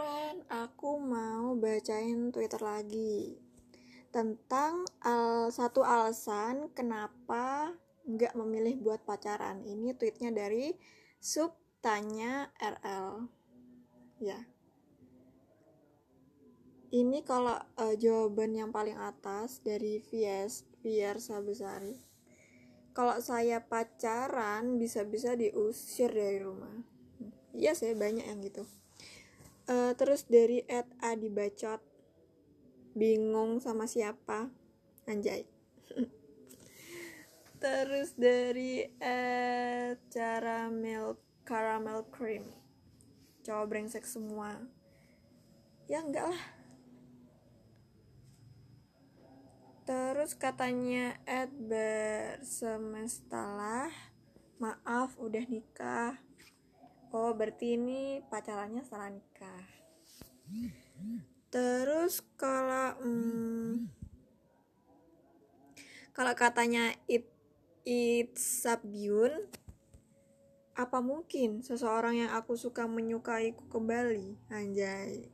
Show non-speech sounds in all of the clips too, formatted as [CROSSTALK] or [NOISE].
friend, aku mau bacain Twitter lagi tentang al satu alasan kenapa nggak memilih buat pacaran. Ini tweetnya dari sub tanya RL. Ya. Ini kalau uh, jawaban yang paling atas dari Vies Vier Sabesari. Kalau saya pacaran bisa-bisa diusir dari rumah. Iya sih banyak yang gitu uh, terus dari Ed Adi Bacot bingung sama siapa. Anjay. [LAUGHS] Terus dari Ed caramel caramel cream. Cowok brengsek semua. Ya enggak lah. Terus katanya Ed bersemestalah. Maaf udah nikah oh berarti ini pacarannya setelah nikah. Terus kalau hmm, kalau katanya it it sabyun apa mungkin seseorang yang aku suka menyukaiku kembali? Anjay.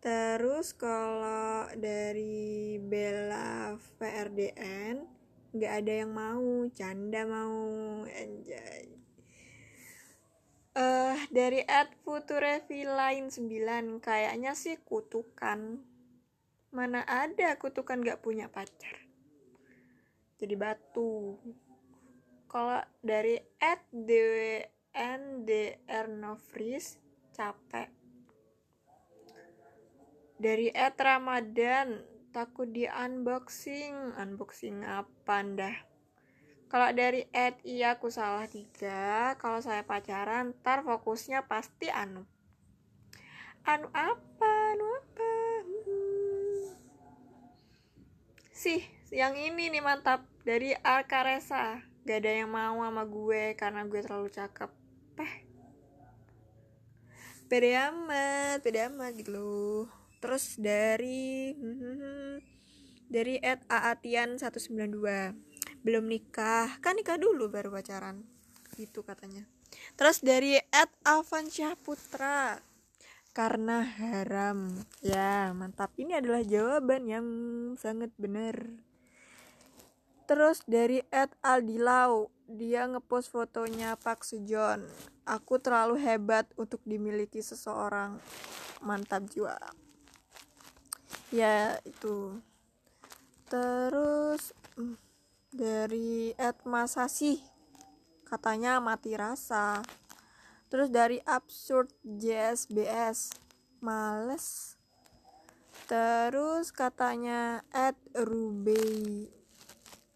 Terus kalau dari Bella VRDN nggak ada yang mau canda mau anjay uh, dari at Futurevi lain 9 kayaknya sih kutukan. Mana ada kutukan gak punya pacar? Jadi batu. Kalau dari at DWNDR Novris capek. Dari at Ramadan takut di unboxing. Unboxing apa dah kalau dari Ed iya aku salah tiga. Kalau saya pacaran, ntar fokusnya pasti anu. Anu apa? Anu apa? Hmm. Sih, yang ini nih mantap dari Alcaresa. Gak ada yang mau sama gue karena gue terlalu cakep. Peh. Pede amat, pede amat gitu loh. Terus dari hmm, hmm, hmm. dari Ed Aatian 192 belum nikah. Kan nikah dulu baru pacaran. Gitu katanya. Terus dari Ed Avansyah Putra. Karena haram. Ya mantap. Ini adalah jawaban yang sangat benar. Terus dari Ed Aldilau. Dia ngepost fotonya Pak Sejon aku terlalu hebat untuk dimiliki seseorang. Mantap jiwa. Ya itu. Terus hmm dari Ed Masasi katanya mati rasa. Terus dari absurd JSBS males. Terus katanya Ed Rubey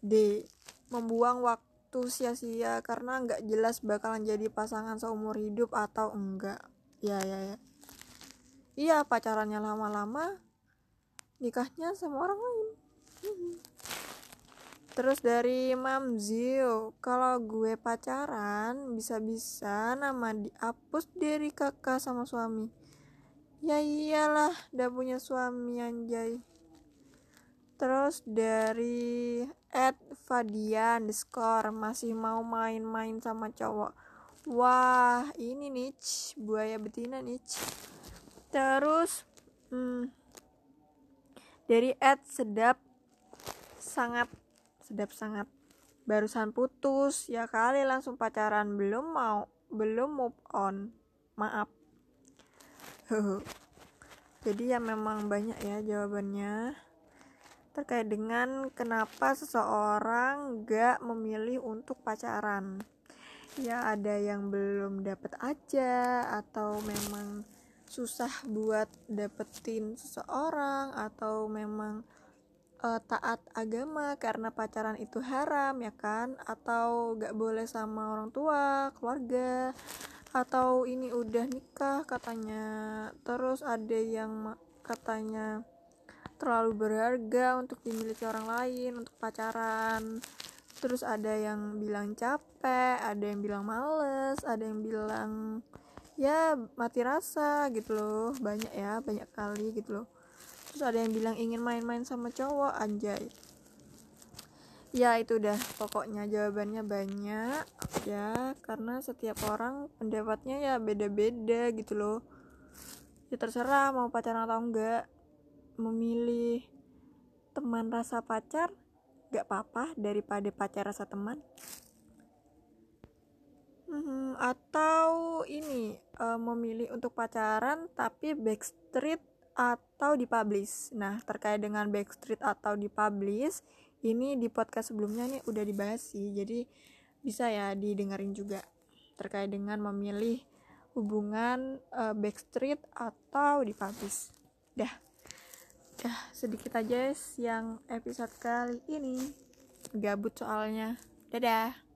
D. Membuang waktu sia-sia karena nggak jelas bakalan jadi pasangan seumur hidup atau enggak. Ya ya ya. Iya pacarannya lama-lama nikahnya sama orang lain Terus dari Mam Zio, kalau gue pacaran bisa-bisa nama dihapus dari kakak sama suami. Ya iyalah, udah punya suami anjay. Terus dari Ed Fadian skor masih mau main-main sama cowok. Wah, ini nih buaya betina nih. Terus hmm, dari Ed sedap sangat sedap sangat. Barusan putus ya kali langsung pacaran belum mau belum move on. Maaf. Jadi ya memang banyak ya jawabannya. Terkait dengan kenapa seseorang gak memilih untuk pacaran? Ya ada yang belum dapat aja atau memang susah buat dapetin seseorang atau memang uh, taat agama karena pacaran itu haram ya kan? Atau gak boleh sama orang tua keluarga atau ini udah nikah katanya. Terus ada yang katanya terlalu berharga untuk dimiliki orang lain untuk pacaran. Terus ada yang bilang capek ada yang bilang males ada yang bilang ya mati rasa gitu loh. Banyak ya banyak kali gitu loh terus ada yang bilang ingin main-main sama cowok anjay. Ya itu udah. Pokoknya jawabannya banyak ya. Karena setiap orang pendapatnya ya beda-beda gitu loh. Ya terserah mau pacaran atau enggak. Memilih teman rasa pacar gak apa-apa daripada pacar rasa teman. Hmm, atau ini uh, memilih untuk pacaran tapi backstreet atau dipublish. Nah terkait dengan backstreet atau dipublish ini di podcast sebelumnya nih udah dibahas sih. Jadi bisa ya didengarin juga terkait dengan memilih hubungan uh, backstreet atau dipublish. Dah. Dah sedikit aja yang episode kali ini. Gabut soalnya. Dadah